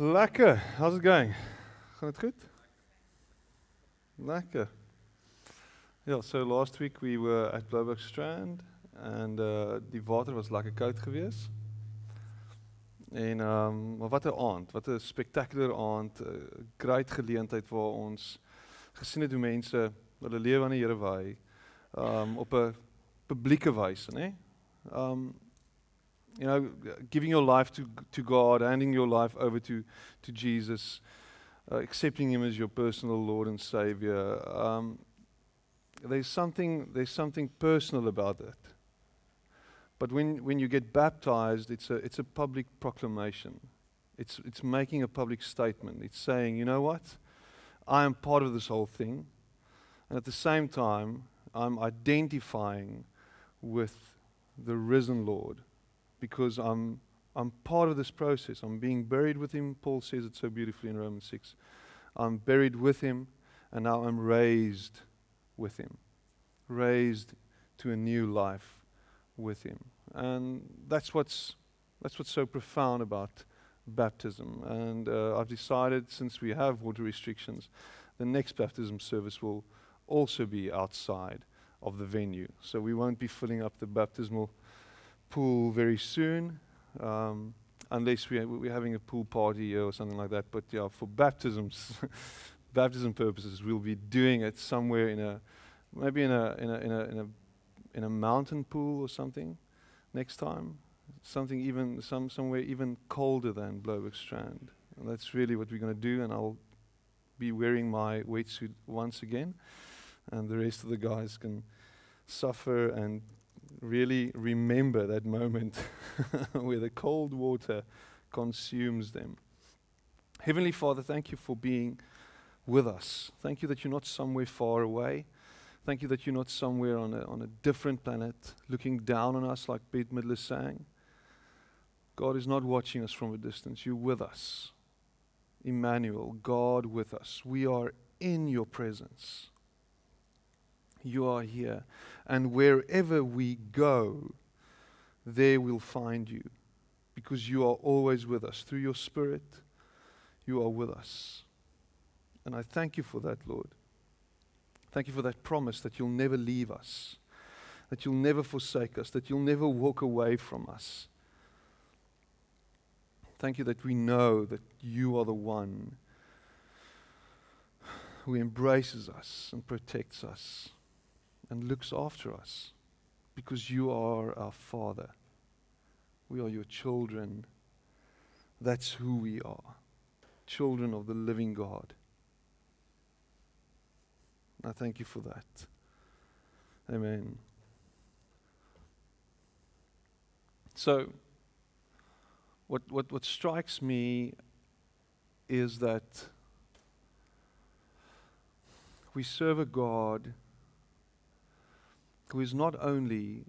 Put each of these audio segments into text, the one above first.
Lekker. How's it going? Gaan het goed? Lekker. Yeah, so last week we were at Blouberg Strand and uh, die water was lekker koud geweest. En um, maar wat 'n aand, wat 'n spectacular aand, 'n uh, great geleentheid waar ons gesien het hoe mense hulle lewe aan die Here wy um op 'n publieke wyse, né? Um you know, giving your life to, to God, handing your life over to, to Jesus, uh, accepting Him as your personal Lord and Savior. Um, there's something there's something personal about that. But when, when you get baptized, it's a, it's a public proclamation. It's, it's making a public statement. It's saying, you know what? I am part of this whole thing. And at the same time, I'm identifying with the risen Lord because I'm, I'm part of this process. I'm being buried with him. Paul says it so beautifully in Romans 6. I'm buried with him, and now I'm raised with him, raised to a new life with him. And that's what's, that's what's so profound about baptism. And uh, I've decided, since we have water restrictions, the next baptism service will also be outside of the venue. So we won't be filling up the baptismal pool very soon, um, unless we, we're having a pool party or something like that. But yeah, for baptisms, baptism purposes, we'll be doing it somewhere in a, maybe in a, in a, in a, in a, in a mountain pool or something next time. Something even, some, somewhere even colder than Blouberg Strand. And that's really what we're going to do, and I'll be wearing my wetsuit once again, and the rest of the guys can suffer and really remember that moment where the cold water consumes them. Heavenly Father, thank you for being with us. Thank you that you're not somewhere far away. Thank you that you're not somewhere on a, on a different planet looking down on us like Bette Midler sang. God is not watching us from a distance. You're with us. Emmanuel, God with us. We are in your presence. You are here. And wherever we go, there we'll find you. Because you are always with us. Through your Spirit, you are with us. And I thank you for that, Lord. Thank you for that promise that you'll never leave us, that you'll never forsake us, that you'll never walk away from us. Thank you that we know that you are the one who embraces us and protects us and looks after us because you are our Father. We are your children. That's who we are children of the living God. I thank you for that. Amen. So, what, what, what strikes me is that we serve a God who is not only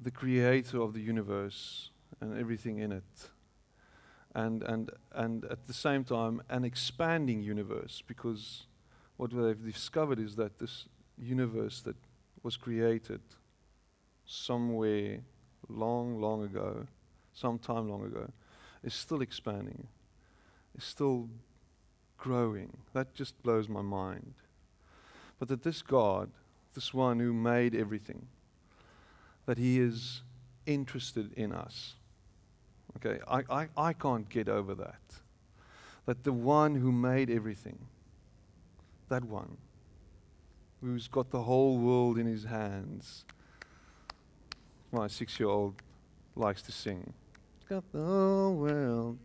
the creator of the universe and everything in it, and, and, and at the same time, an expanding universe, because what they've discovered is that this universe that was created somewhere long, long ago, some time long ago, is still expanding, is still growing. That just blows my mind. But that this God, this one who made everything, that he is interested in us. Okay, I, I, I can't get over that. That the one who made everything, that one, who's got the whole world in his hands, my six year old likes to sing. Got the whole world.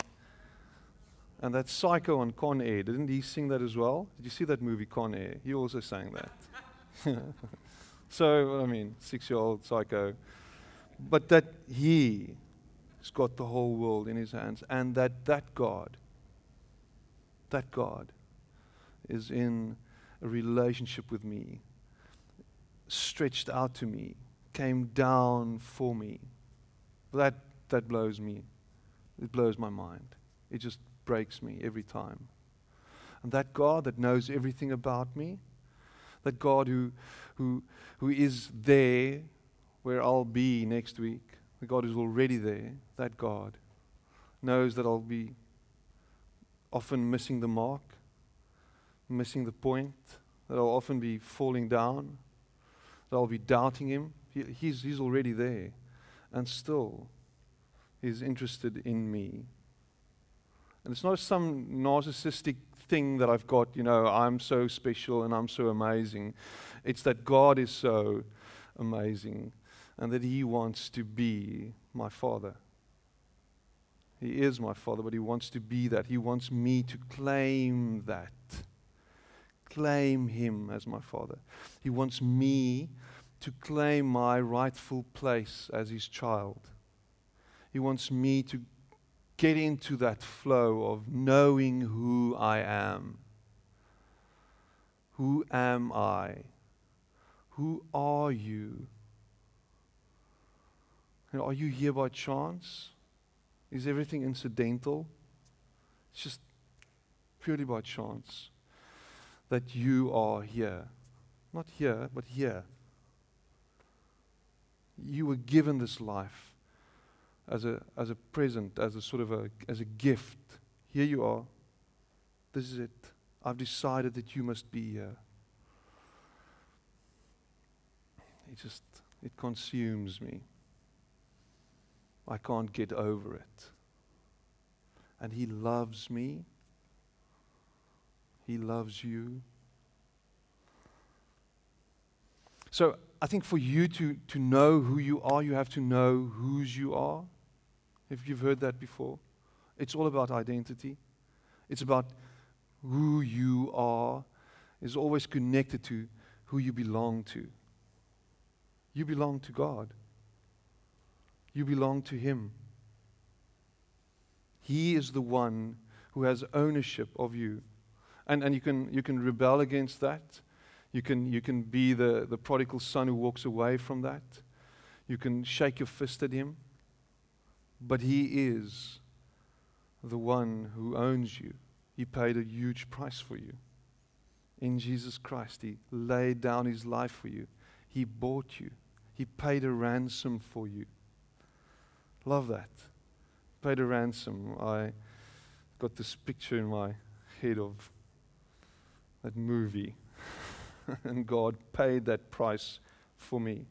And that psycho on Con Air, didn't he sing that as well? Did you see that movie Con Air? He also sang that. so, I mean, six year old psycho. But that he has got the whole world in his hands, and that that God, that God, is in a relationship with me, stretched out to me, came down for me. That, that blows me. It blows my mind. It just breaks me every time. And that God that knows everything about me, that God who, who, who is there where I'll be next week, the God who's already there, that God knows that I'll be often missing the mark, missing the point, that I'll often be falling down, that I'll be doubting Him. He, he's, he's already there. And still, He's interested in me. And it's not some narcissistic thing that I've got, you know, I'm so special and I'm so amazing. It's that God is so amazing and that He wants to be my Father. He is my Father, but He wants to be that. He wants me to claim that. Claim Him as my Father. He wants me to claim my rightful place as His child. He wants me to get into that flow of knowing who I am. Who am I? Who are you? And are you here by chance? Is everything incidental? It's just purely by chance that you are here. Not here, but here. You were given this life as a, as a present, as a sort of a, as a gift. Here you are. This is it. I've decided that you must be here. It just, it consumes me. I can't get over it. And He loves me. He loves you. So I think for you to, to know who you are, you have to know whose you are. If you've heard that before, it's all about identity. It's about who you are is always connected to who you belong to. You belong to God. You belong to Him. He is the one who has ownership of you. And, and you, can, you can rebel against that. You can, you can be the, the prodigal son who walks away from that. You can shake your fist at him. But He is the one who owns you. He paid a huge price for you. In Jesus Christ, He laid down His life for you. He bought you. He paid a ransom for you. Love that. Paid a ransom. I got this picture in my head of that movie. and God paid that price for me.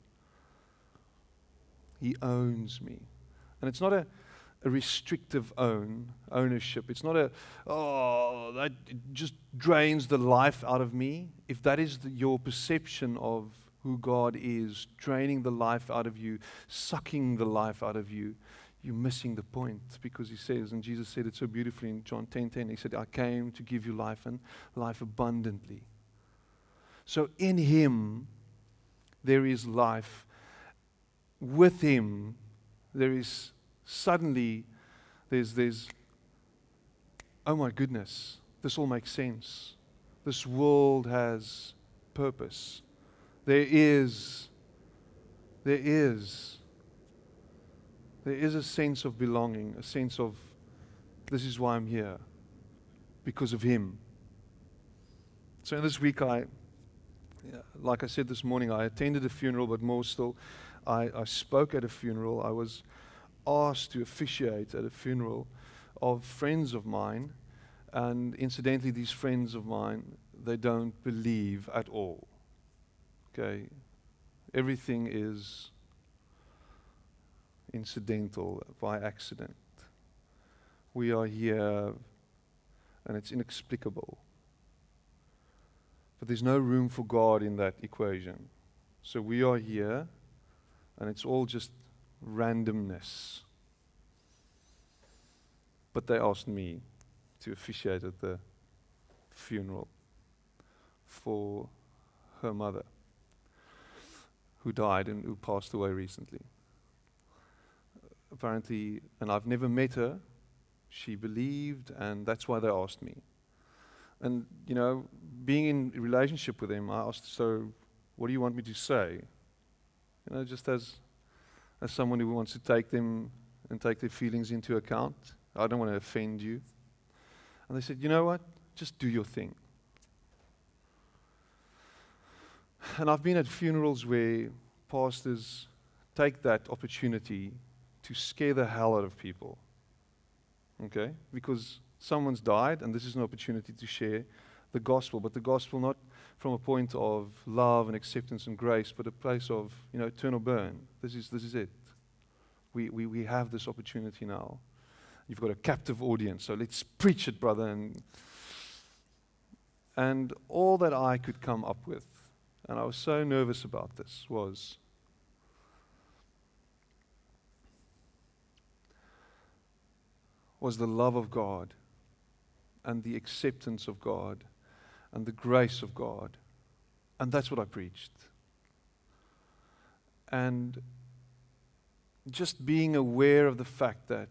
He owns me. And it's not a, a restrictive own ownership. It's not a, oh, that just drains the life out of me. If that is the, your perception of who God is, draining the life out of you, sucking the life out of you, you're missing the point because he says, and Jesus said it so beautifully in John 10 10, he said, I came to give you life and life abundantly. So in him, there is life. With him, there is suddenly there's, there's, oh my goodness, this all makes sense. This world has purpose. There is, there is, there is a sense of belonging, a sense of this is why I'm here, because of Him. So in this week, I, like I said this morning, I attended a funeral, but more still, I, I spoke at a funeral. I was asked to officiate at a funeral of friends of mine. And incidentally, these friends of mine, they don't believe at all. Okay? Everything is incidental, by accident. We are here and it's inexplicable. But there's no room for God in that equation. So we are here and it's all just randomness. But they asked me to officiate at the funeral for her mother, who died and who passed away recently. Apparently, and I've never met her, she believed, and that's why they asked me. And, you know, being in relationship with him, I asked, so what do you want me to say? You know, just as as someone who wants to take them and take their feelings into account. I don't want to offend you. And they said, You know what? Just do your thing. And I've been at funerals where pastors take that opportunity to scare the hell out of people. Okay? Because Someone's died, and this is an opportunity to share the gospel, but the gospel not from a point of love and acceptance and grace, but a place of you know eternal burn. This is this is it. We we we have this opportunity now. You've got a captive audience, so let's preach it, brother. And and all that I could come up with, and I was so nervous about this, was was the love of God and the acceptance of God and the grace of God. And that's what I preached. And just being aware of the fact that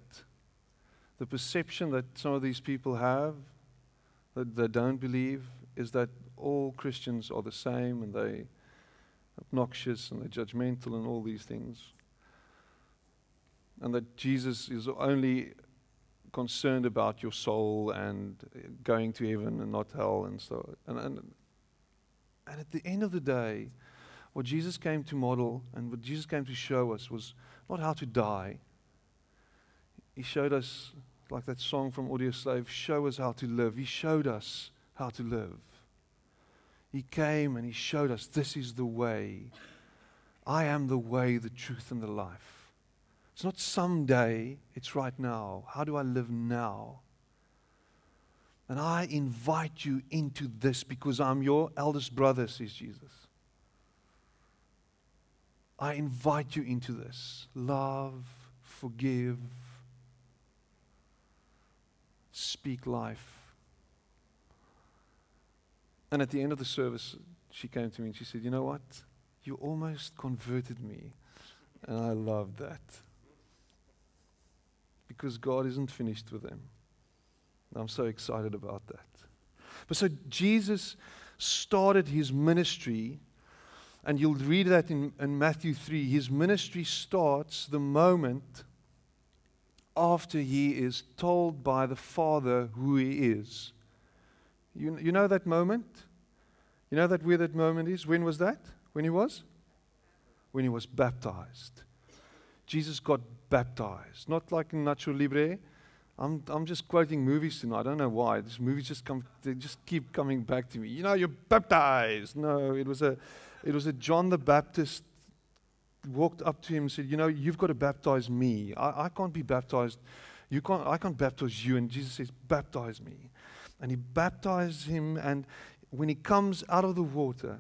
the perception that some of these people have that they don't believe is that all Christians are the same and they obnoxious and they're judgmental and all these things. And that Jesus is only concerned about your soul and uh, going to heaven and not hell and so and, and and at the end of the day what Jesus came to model and what Jesus came to show us was not how to die. He showed us like that song from Audioslave show us how to live. He showed us how to live. He came and he showed us this is the way. I am the way the truth and the life it's not someday, it's right now. How do I live now? And I invite you into this because I'm your eldest brother, says Jesus. I invite you into this. Love, forgive, speak life. And at the end of the service, she came to me and she said, You know what? You almost converted me. And I loved that because God isn't finished with them. I'm so excited about that. But so Jesus started his ministry, and you'll read that in, in Matthew 3. His ministry starts the moment after he is told by the Father who he is. You, you know that moment? You know that where that moment is? When was that? When he was? When he was baptized. Jesus got baptized. Not like in Nacho Libre. I'm, I'm just quoting movies tonight. I don't know why. These movies just come, they just keep coming back to me. You know, you're baptized. No, it was a, it was a John the Baptist walked up to him and said, you know, you've got to baptize me. I, I can't be baptized. You can't, I can't baptize you. And Jesus says, baptize me. And he baptized him. And when he comes out of the water,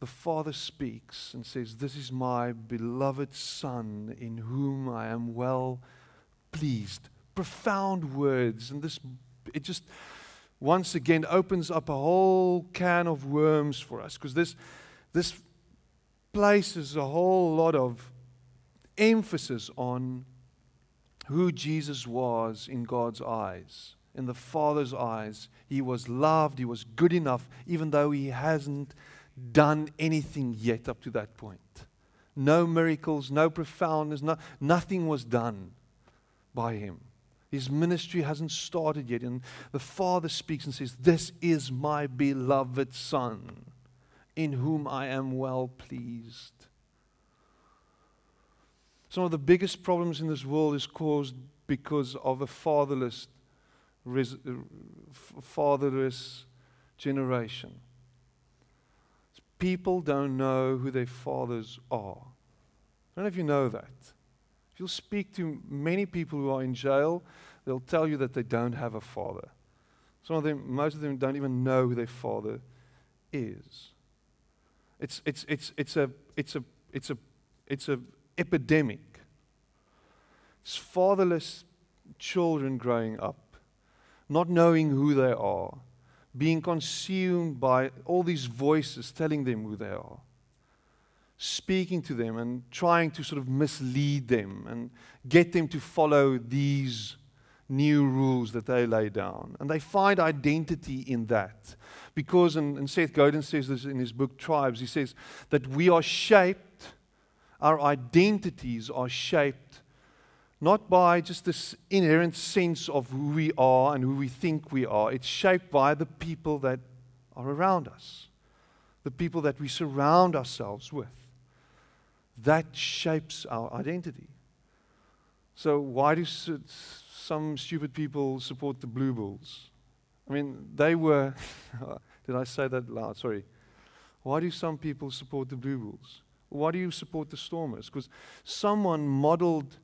the Father speaks and says, This is my beloved Son in whom I am well pleased. Profound words. And this, it just once again opens up a whole can of worms for us because this, this places a whole lot of emphasis on who Jesus was in God's eyes. In the Father's eyes, he was loved, he was good enough, even though he hasn't done anything yet up to that point. No miracles, no profoundness, no, nothing was done by him. His ministry hasn't started yet. And the Father speaks and says, This is my beloved Son, in whom I am well pleased. Some of the biggest problems in this world is caused because of a fatherless, res, uh, fatherless generation people don't know who their fathers are. I don't know if you know that. If you'll speak to many people who are in jail, they'll tell you that they don't have a father. Some of them, most of them don't even know who their father is. It's, it's, it's, it's a, it's a, it's a, it's a epidemic. It's fatherless children growing up, not knowing who they are, being consumed by all these voices telling them who they are, speaking to them and trying to sort of mislead them and get them to follow these new rules that they lay down. And they find identity in that. Because, and, and Seth Godin says this in his book Tribes, he says that we are shaped, our identities are shaped not by just this inherent sense of who we are and who we think we are. It's shaped by the people that are around us, the people that we surround ourselves with. That shapes our identity. So why do some stupid people support the Blue Bulls? I mean, they were. did I say that loud? Sorry. Why do some people support the Blue Bulls? Why do you support the Stormers? Because someone modeled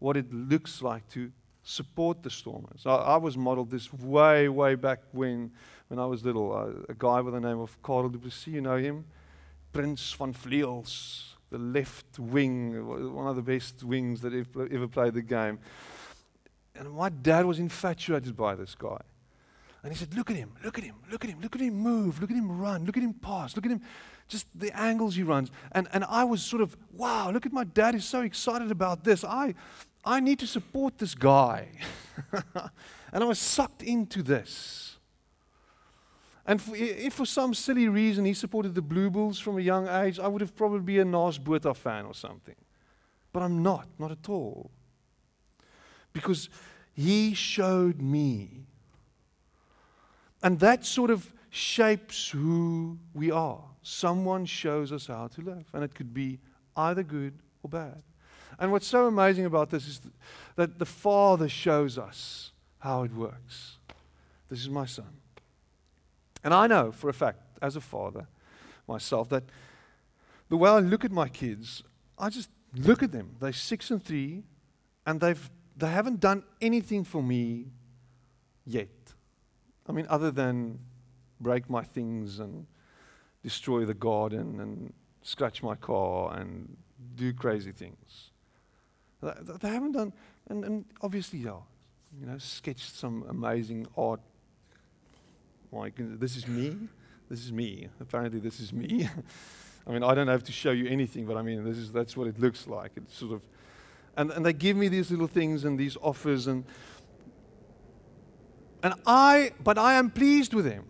what it looks like to support the Stormers. I, I was modeled this way, way back when, when I was little. Uh, a guy by the name of Karel du Plessis, you know him? Prince van Vleuels, the left wing, one of the best wings that ever, ever played the game. And my dad was infatuated by this guy. And he said, Look at him, look at him, look at him, look at him move, look at him run, look at him pass, look at him, just the angles he runs. And, and I was sort of, wow, look at my dad, he's so excited about this. I, I need to support this guy. and I was sucked into this. And for, if for some silly reason he supported the Blue Bulls from a young age, I would have probably been a Naas Botha fan or something. But I'm not, not at all. Because he showed me. And that sort of shapes who we are. Someone shows us how to live. And it could be either good or bad. And what's so amazing about this is that the Father shows us how it works. This is my son. And I know for a fact, as a father myself, that the way I look at my kids, I just look at them. They're six and three, and they've, they haven't done anything for me yet. I mean, other than break my things and destroy the garden and scratch my car and do crazy things. They, haven't done, and, and obviously, yeah, you know, sketched some amazing art. Like, this is me. This is me. Apparently, this is me. I mean, I don't have to show you anything, but I mean, this is that's what it looks like. It's sort of, and, and they give me these little things and these offers, and and I, but I am pleased with them.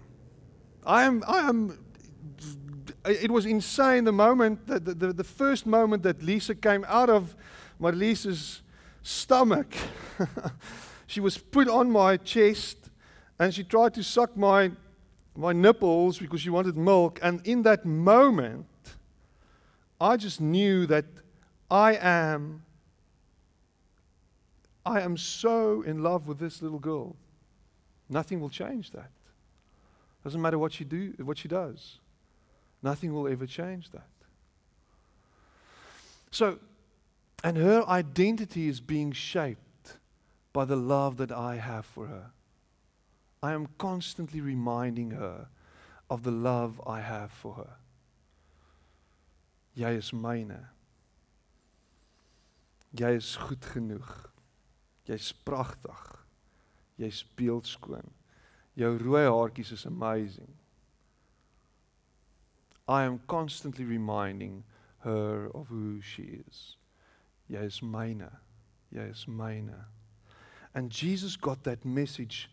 I am, I am. It was insane the moment the, the, the first moment that Lisa came out of Marlise's stomach. she was put on my chest and she tried to suck my, my nipples because she wanted milk. And in that moment, I just knew that I am, I am so in love with this little girl. Nothing will change that. Doesn't matter what she do, what she does. Nothing will ever change that. So, and her identity is being shaped by the love that I have for her. I am constantly reminding her of the love I have for her. Jy is myne. Jy is goed genoeg. Jy's pragtig. Jy's beeldskoon. Jou rooi haartjies is amazing. I am constantly reminding her of who she is. Jy is myne. Jy is myne. And Jesus got that message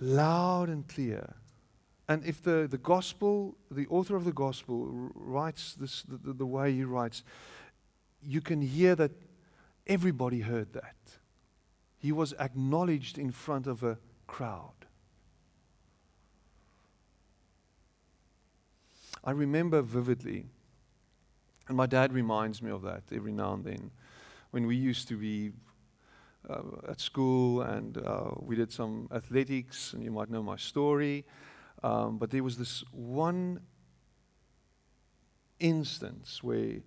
loud and clear. And if the, the gospel, the author of the gospel writes this the, the way he writes, you can hear that everybody heard that. He was acknowledged in front of a crowd. I remember vividly, and my dad reminds me of that every now and then, when we used to be uh, at school and uh, we did some athletics, and you might know my story. Um, but there was this one instance where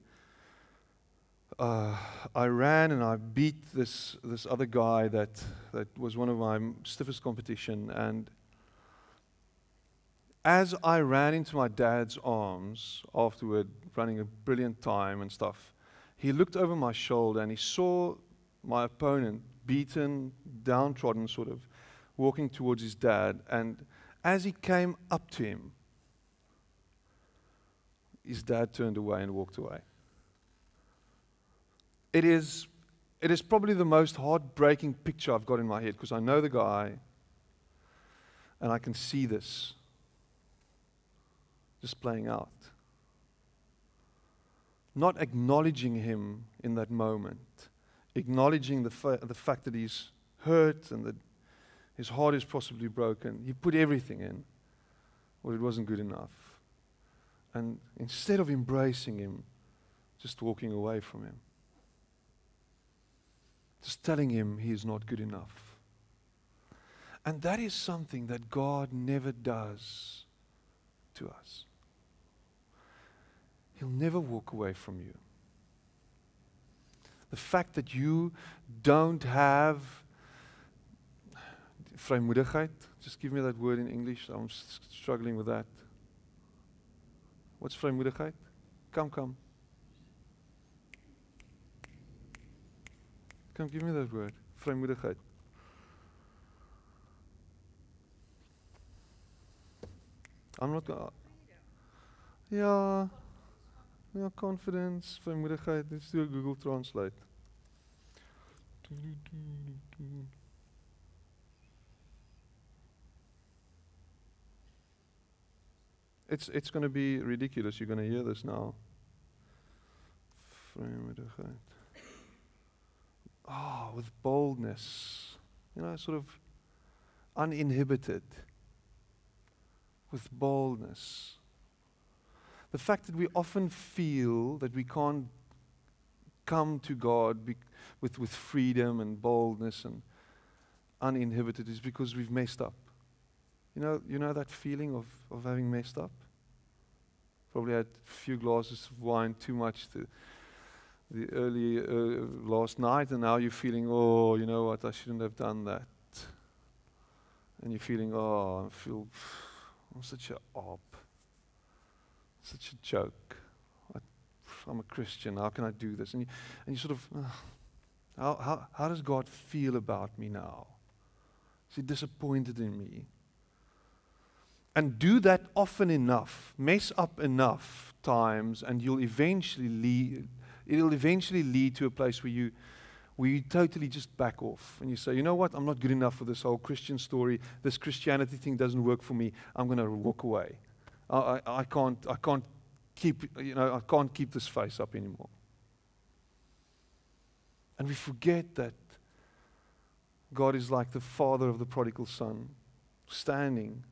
uh, I ran and I beat this this other guy that that was one of my stiffest competition. And as I ran into my dad's arms afterward, running a brilliant time and stuff, he looked over my shoulder and he saw my opponent beaten, downtrodden, sort of, walking towards his dad. And as he came up to him, his dad turned away and walked away. It is, it is probably the most heartbreaking picture I've got in my head because I know the guy and I can see this just playing out. Not acknowledging him in that moment, acknowledging the, fa- the fact that he's hurt and that his heart is possibly broken. He put everything in, but it wasn't good enough. And instead of embracing him, just walking away from him. Just telling him he is not good enough. And that is something that God never does to us. He'll never walk away from you. The fact that you don't have vrymoedigheid, just give me that word in English. I'm struggling with that. What's vrymoedigheid? Come, come. Come, give me that word. Vrymoedigheid. I'm not going to. Yeah. Yeah, confidence, vrymoedigheid. Let's do a Google Translate. It's, it's going to be ridiculous. You're going to hear this now. Ah, oh, with boldness. You know, sort of uninhibited. With boldness. The fact that we often feel that we can't come to God be, with, with freedom and boldness and uninhibited is because we've messed up. You know, you know that feeling of, of having messed up? Probably had a few glasses of wine too much to the early uh, last night, and now you're feeling, oh, you know what, I shouldn't have done that. And you're feeling, oh, I feel, I'm such a op, such a joke. I, am a Christian. How can I do this? And you, and you sort of, uh, how, how, how does God feel about me now? Is He disappointed in me? and do that often enough, mess up enough times, and you'll eventually lead, it'll eventually lead to a place where you, where you totally just back off and you say, you know what, I'm not good enough for this whole Christian story. This Christianity thing doesn't work for me. I'm going to walk away. I, I, can't, I can't keep, you know, I can't keep this face up anymore. And we forget that God is like the father of the prodigal son, standing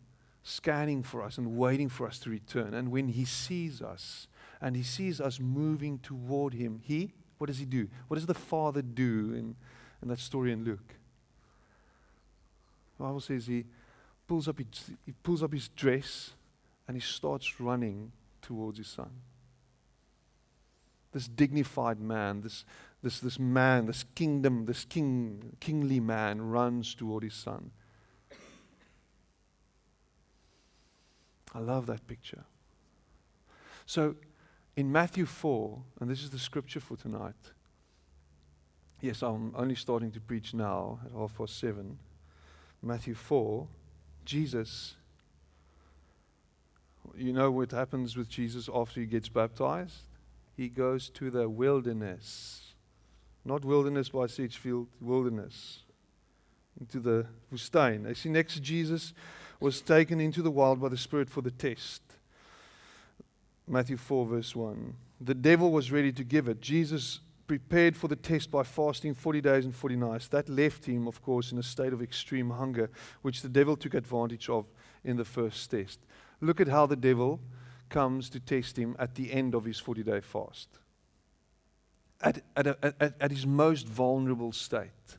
scanning for us and waiting for us to return. And when he sees us and he sees us moving toward him, he, what does he do? What does the Father do in, in that story in Luke? The Bible says he pulls up his, he pulls up his dress and he starts running towards his son. This dignified man, this, this, this man, this kingdom, this king, kingly man runs toward his son. I love that picture. So in Matthew 4, and this is the scripture for tonight. Yes, I'm only starting to preach now at half past seven. Matthew 4, Jesus, you know what happens with Jesus after he gets baptized? He goes to the wilderness. Not wilderness by Sedgefield, wilderness. Into the woestijn. See next Jesus was taken into the wild by the Spirit for the test. Matthew 4, verse 1. The devil was ready to give it. Jesus prepared for the test by fasting 40 days and 40 nights. That left him, of course, in a state of extreme hunger, which the devil took advantage of in the first test. Look at how the devil comes to test him at the end of his 40 day fast. At, at, a, at, at his most vulnerable state,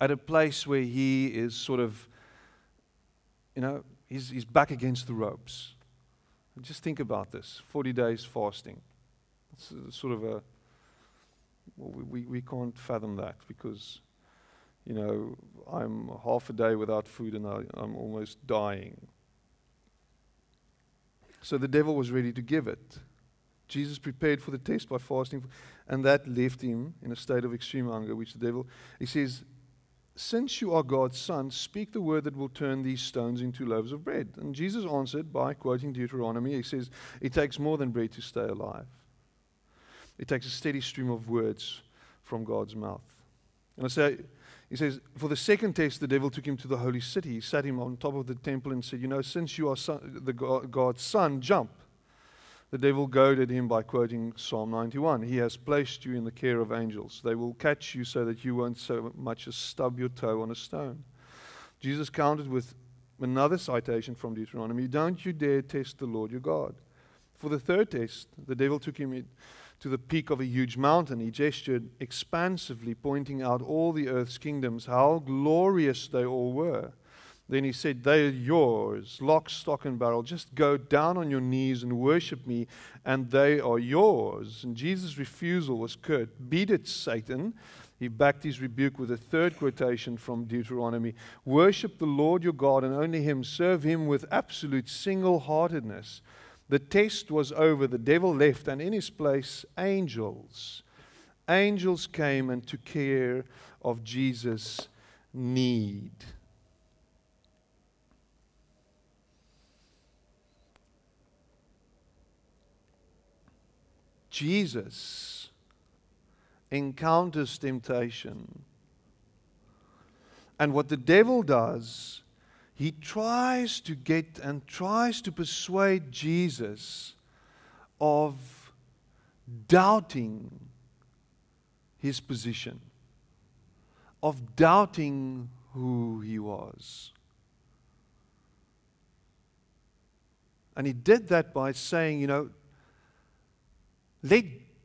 at a place where he is sort of you know, he's, he's back against the ropes. Just think about this 40 days fasting. It's sort of a, well, we, we can't fathom that because, you know, I'm half a day without food and I, I'm almost dying. So the devil was ready to give it. Jesus prepared for the test by fasting, and that left him in a state of extreme hunger, which the devil, he says, since you are God's son, speak the word that will turn these stones into loaves of bread. And Jesus answered by quoting Deuteronomy. He says, It takes more than bread to stay alive, it takes a steady stream of words from God's mouth. And I say, he says, for the second test, the devil took him to the holy city. He sat him on top of the temple and said, You know, since you are son, the God, God's son, jump. The devil goaded him by quoting Psalm 91 He has placed you in the care of angels. They will catch you so that you won't so much as stub your toe on a stone. Jesus countered with another citation from Deuteronomy Don't you dare test the Lord your God. For the third test, the devil took him to the peak of a huge mountain. He gestured expansively, pointing out all the earth's kingdoms, how glorious they all were. Then he said, They are yours, lock, stock, and barrel. Just go down on your knees and worship me, and they are yours. And Jesus' refusal was curt. Beat it, Satan. He backed his rebuke with a third quotation from Deuteronomy Worship the Lord your God and only him. Serve him with absolute single heartedness. The test was over. The devil left, and in his place, angels. Angels came and took care of Jesus' need. Jesus encounters temptation. And what the devil does he tries to get and tries to persuade Jesus of doubting his position, of doubting who he was. And he did that by saying, you know, let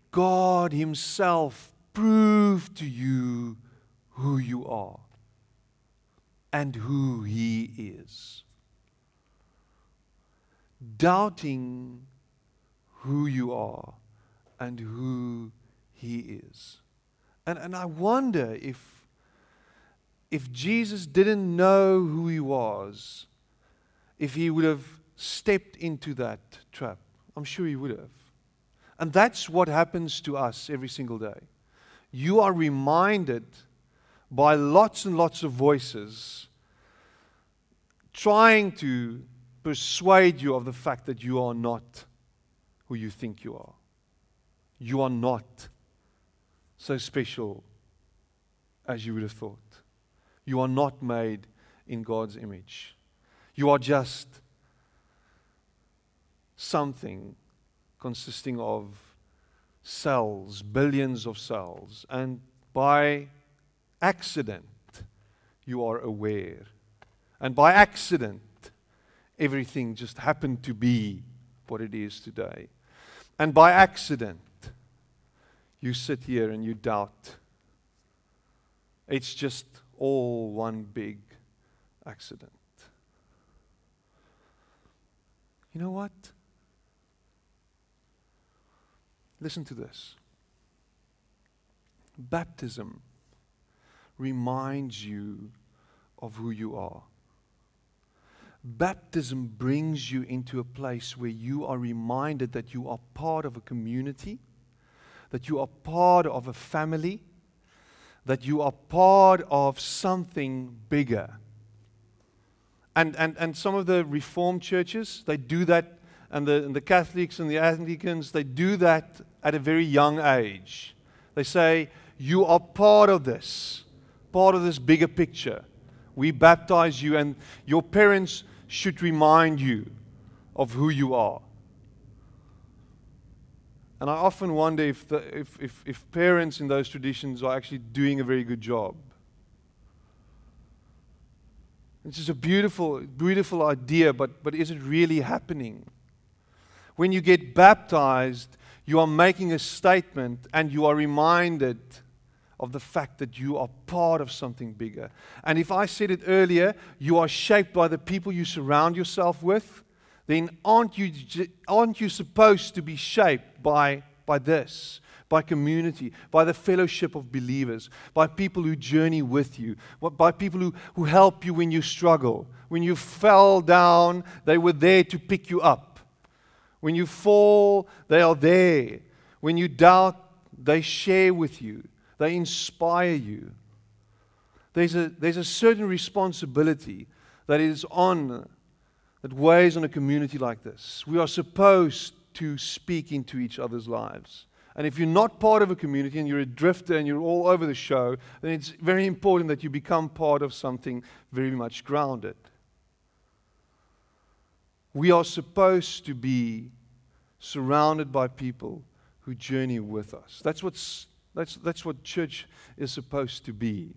God Himself prove to you who you are and who He is. Doubting who you are and who He is. And, and I wonder if, if Jesus didn't know who He was, if He would have stepped into that trap. I'm sure He would have. And that's what happens to us every single day. You are reminded by lots and lots of voices trying to persuade you of the fact that you are not who you think you are. You are not so special as you would have thought. You are not made in God's image. You are just something consisting of cells, billions of cells, and by accident, you are aware. And by accident, everything just happened to be what it is today. And by accident, you sit here and you doubt. It's just all one big accident. You know what? Listen to this. Baptism reminds you of who you are. Baptism brings you into a place where you are reminded that you are part of a community, that you are part of a family, that you are part of something bigger. And, and, and some of the Reformed churches, they do that, and the, and the Catholics and the Anglicans, they do that at a very young age. They say, You are part of this, part of this bigger picture. We baptize you, and your parents should remind you of who you are. And I often wonder if, the, if, if, if parents in those traditions are actually doing a very good job. It's just a beautiful, beautiful idea, but, but is it really happening? When you get baptized, you are making a statement and you are reminded of the fact that you are part of something bigger. And if I said it earlier, you are shaped by the people you surround yourself with, then aren't you, aren't you supposed to be shaped by, by this? By community, by the fellowship of believers, by people who journey with you, by people who, who help you when you struggle. When you fell down, they were there to pick you up. When you fall, they are there. When you doubt, they share with you, they inspire you. There's a, there's a certain responsibility that is on, that weighs on a community like this. We are supposed to speak into each other's lives. And if you're not part of a community and you're a drifter and you're all over the show, then it's very important that you become part of something very much grounded. We are supposed to be surrounded by people who journey with us. That's, what's, that's, that's what church is supposed to be.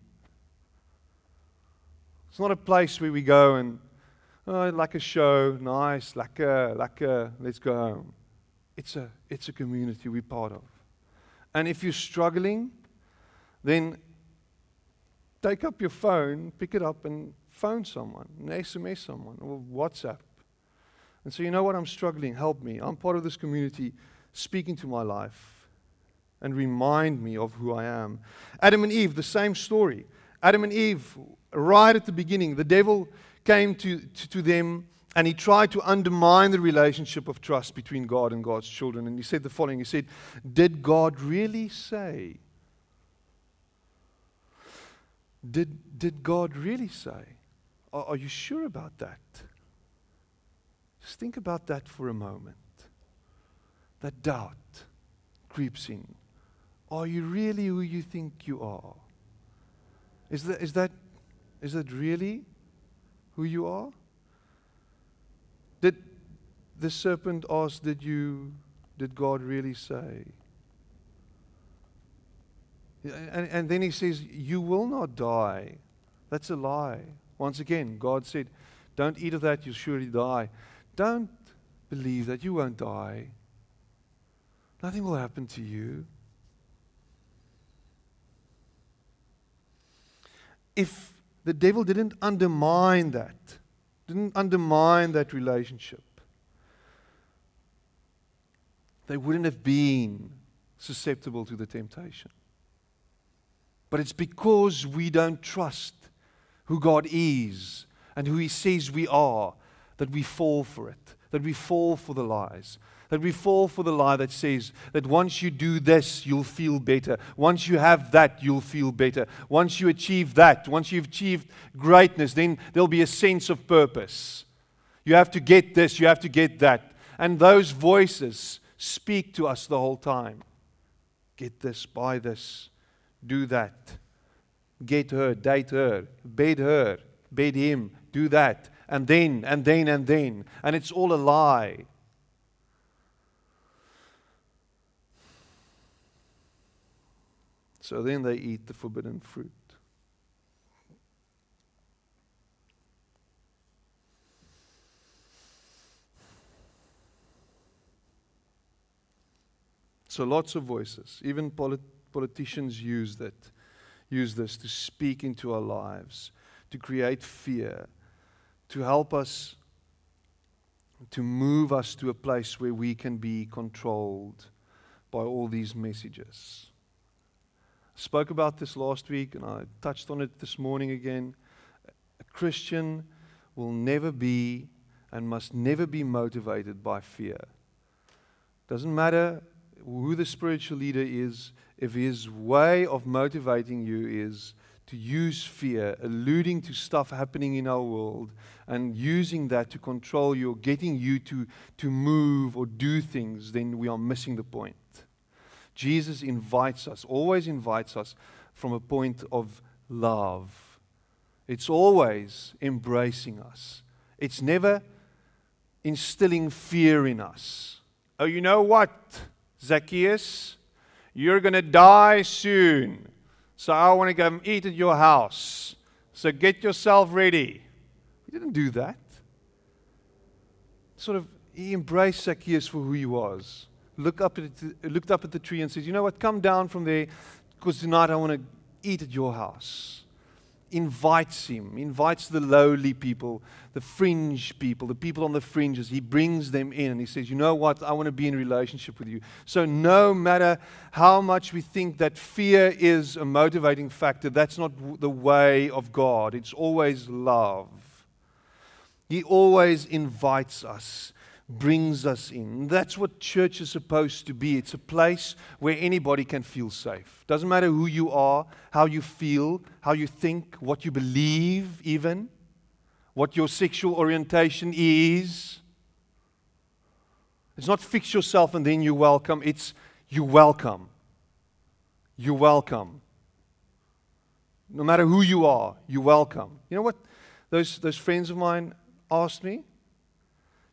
It's not a place where we go and, oh, like a show, nice, like a, let's go home. It's a, it's a community we're part of. And if you're struggling, then take up your phone, pick it up, and phone someone, and SMS someone, or WhatsApp. And say, you know what, I'm struggling, help me. I'm part of this community. Speaking to my life and remind me of who I am. Adam and Eve, the same story. Adam and Eve, right at the beginning, the devil came to, to, to them and he tried to undermine the relationship of trust between God and God's children. And he said the following He said, Did God really say? Did, did God really say? Are, are you sure about that? Just think about that for a moment. That doubt creeps in. Are you really who you think you are? Is that, is that, is that really who you are? Did the serpent ask, Did you, did God really say? And, and then he says, You will not die. That's a lie. Once again, God said, Don't eat of that, you'll surely die. Don't believe that you won't die. Nothing will happen to you. If the devil didn't undermine that, didn't undermine that relationship, they wouldn't have been susceptible to the temptation. But it's because we don't trust who God is and who He says we are that we fall for it, that we fall for the lies, that we fall for the lie that says that once you do this, you'll feel better. Once you have that, you'll feel better. Once you achieve that, once you've achieved greatness, then there'll be a sense of purpose. You have to get this, you have to get that. And those voices speak to us the whole time. Get this, buy this, do that. Get her, date her, bed her, bed him, do that. And then, and then, and then. And it's all a lie. So then they eat the forbidden fruit. So lots of voices, even polit- politicians use that, use this to speak into our lives, to create fear, to help us, to move us to a place where we can be controlled by all these messages spoke about this last week and I touched on it this morning again. A Christian will never be and must never be motivated by fear. Doesn't matter who the spiritual leader is, if his way of motivating you is to use fear, alluding to stuff happening in our world, and using that to control you or getting you to, to move or do things, then we are missing the point. Jesus invites us, always invites us from a point of love. It's always embracing us. It's never instilling fear in us. Oh, you know what, Zacchaeus? You're going to die soon. So I want to come eat at your house. So get yourself ready. He didn't do that. Sort of, he embraced Zacchaeus for who he was look up at the, looked up at the tree and says, You know what? Come down from there because tonight I want to eat at your house. Invites him, invites the lowly people, the fringe people, the people on the fringes. He brings them in and he says, You know what? I want to be in relationship with you. So, no matter how much we think that fear is a motivating factor, that's not the way of God. It's always love. He always invites us brings us in. That's what church is supposed to be. It's a place where anybody can feel safe. Doesn't matter who you are, how you feel, how you think, what you believe, even, what your sexual orientation is. It's not fix yourself and then you welcome. It's you welcome. You welcome. No matter who you are, you welcome. You know what? Those, those friends of mine asked me,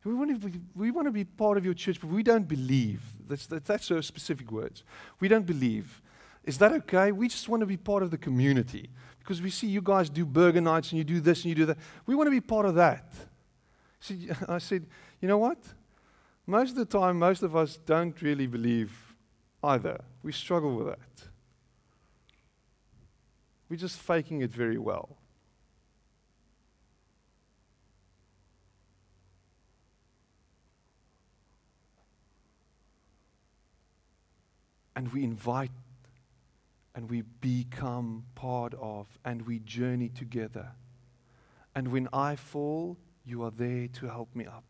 we want, to be, we want to be part of your church, but we don't believe. That's, that, that's so specific words. We don't believe. Is that okay? We just want to be part of the community because we see you guys do burger nights and you do this and you do that. We want to be part of that. I said, you know what? Most of the time, most of us don't really believe either. We struggle with that. We're just faking it very well. And we invite and we become part of and we journey together. And when I fall, you are there to help me up.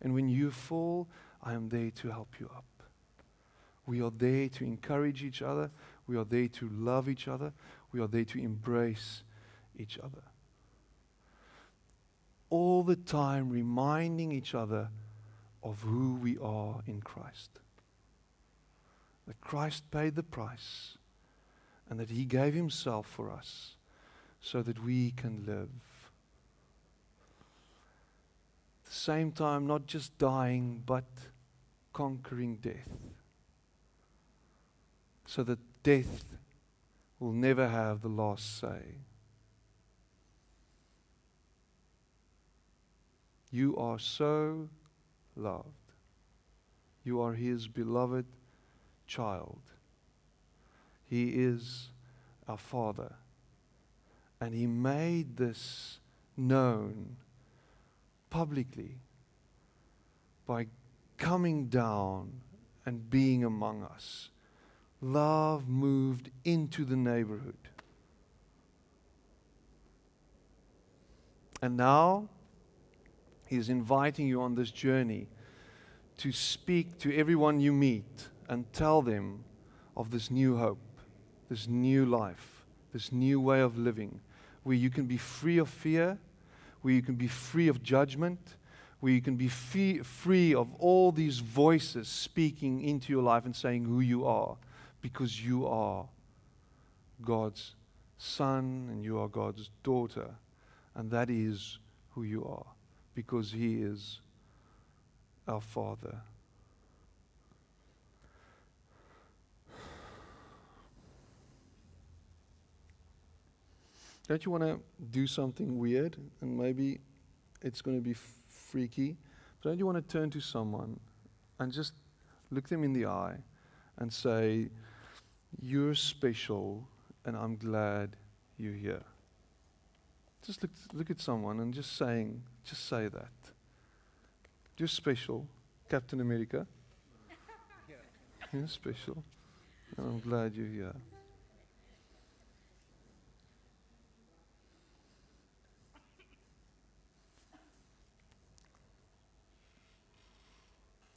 And when you fall, I am there to help you up. We are there to encourage each other. We are there to love each other. We are there to embrace each other. All the time reminding each other of who we are in Christ. That Christ paid the price and that He gave Himself for us so that we can live. At the same time, not just dying, but conquering death. So that death will never have the last say. You are so loved. You are His beloved child. He is our Father. And He made this known publicly by coming down and being among us. Love moved into the neighborhood. And now He's inviting you on this journey to speak to everyone you meet and tell them of this new hope, this new life, this new way of living, where you can be free of fear, where you can be free of judgment, where you can be fee- free of all these voices speaking into your life and saying who you are, because you are God's son and you are God's daughter, and that is who you are, because He is our Father. Don't you want to do something weird? And maybe it's going to be f- freaky. But don't you want to turn to someone and just look them in the eye and say, You're special, and I'm glad you're here? Just look, look at someone and just saying, just say that. You're special, Captain America. You're special. And I'm glad you're here.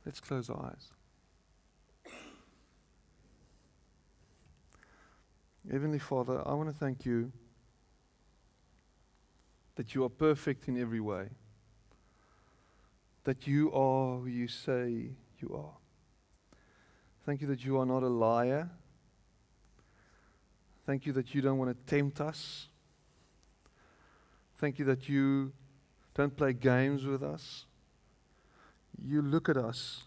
Let's close our eyes. Heavenly Father, I want to thank you that you are perfect in every way, that you are who you say you are. Thank you that you are not a liar. Thank you that you don't want to tempt us. Thank you that you don't play games with us you look at us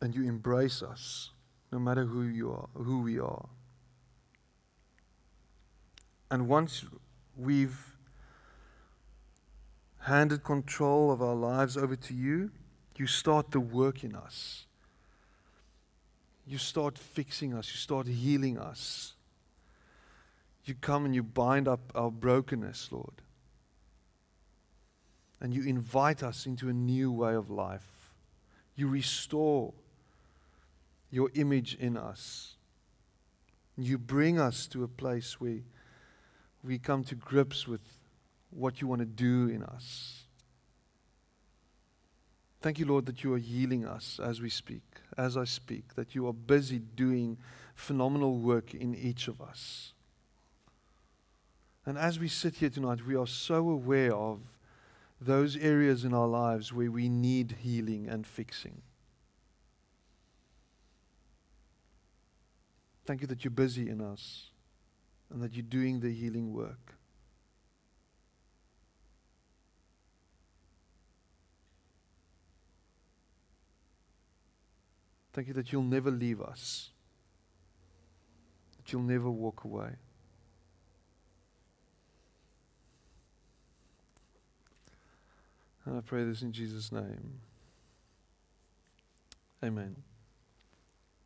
and you embrace us no matter who you are who we are. And once we've handed control of our lives over to you you start the work in us. You start fixing us. You start healing us. You come and you bind up our brokenness lord and you invite us into a new way of life. You restore your image in us. You bring us to a place where we come to grips with what you want to do in us. Thank you, Lord, that you are healing us as we speak, as I speak, that you are busy doing phenomenal work in each of us. And as we sit here tonight, we are so aware of those areas in our lives where we need healing and fixing. Thank you that you're busy in us and that you're doing the healing work. Thank you that you'll never leave us, that you'll never walk away. And I pray this in Jesus' name. Amen.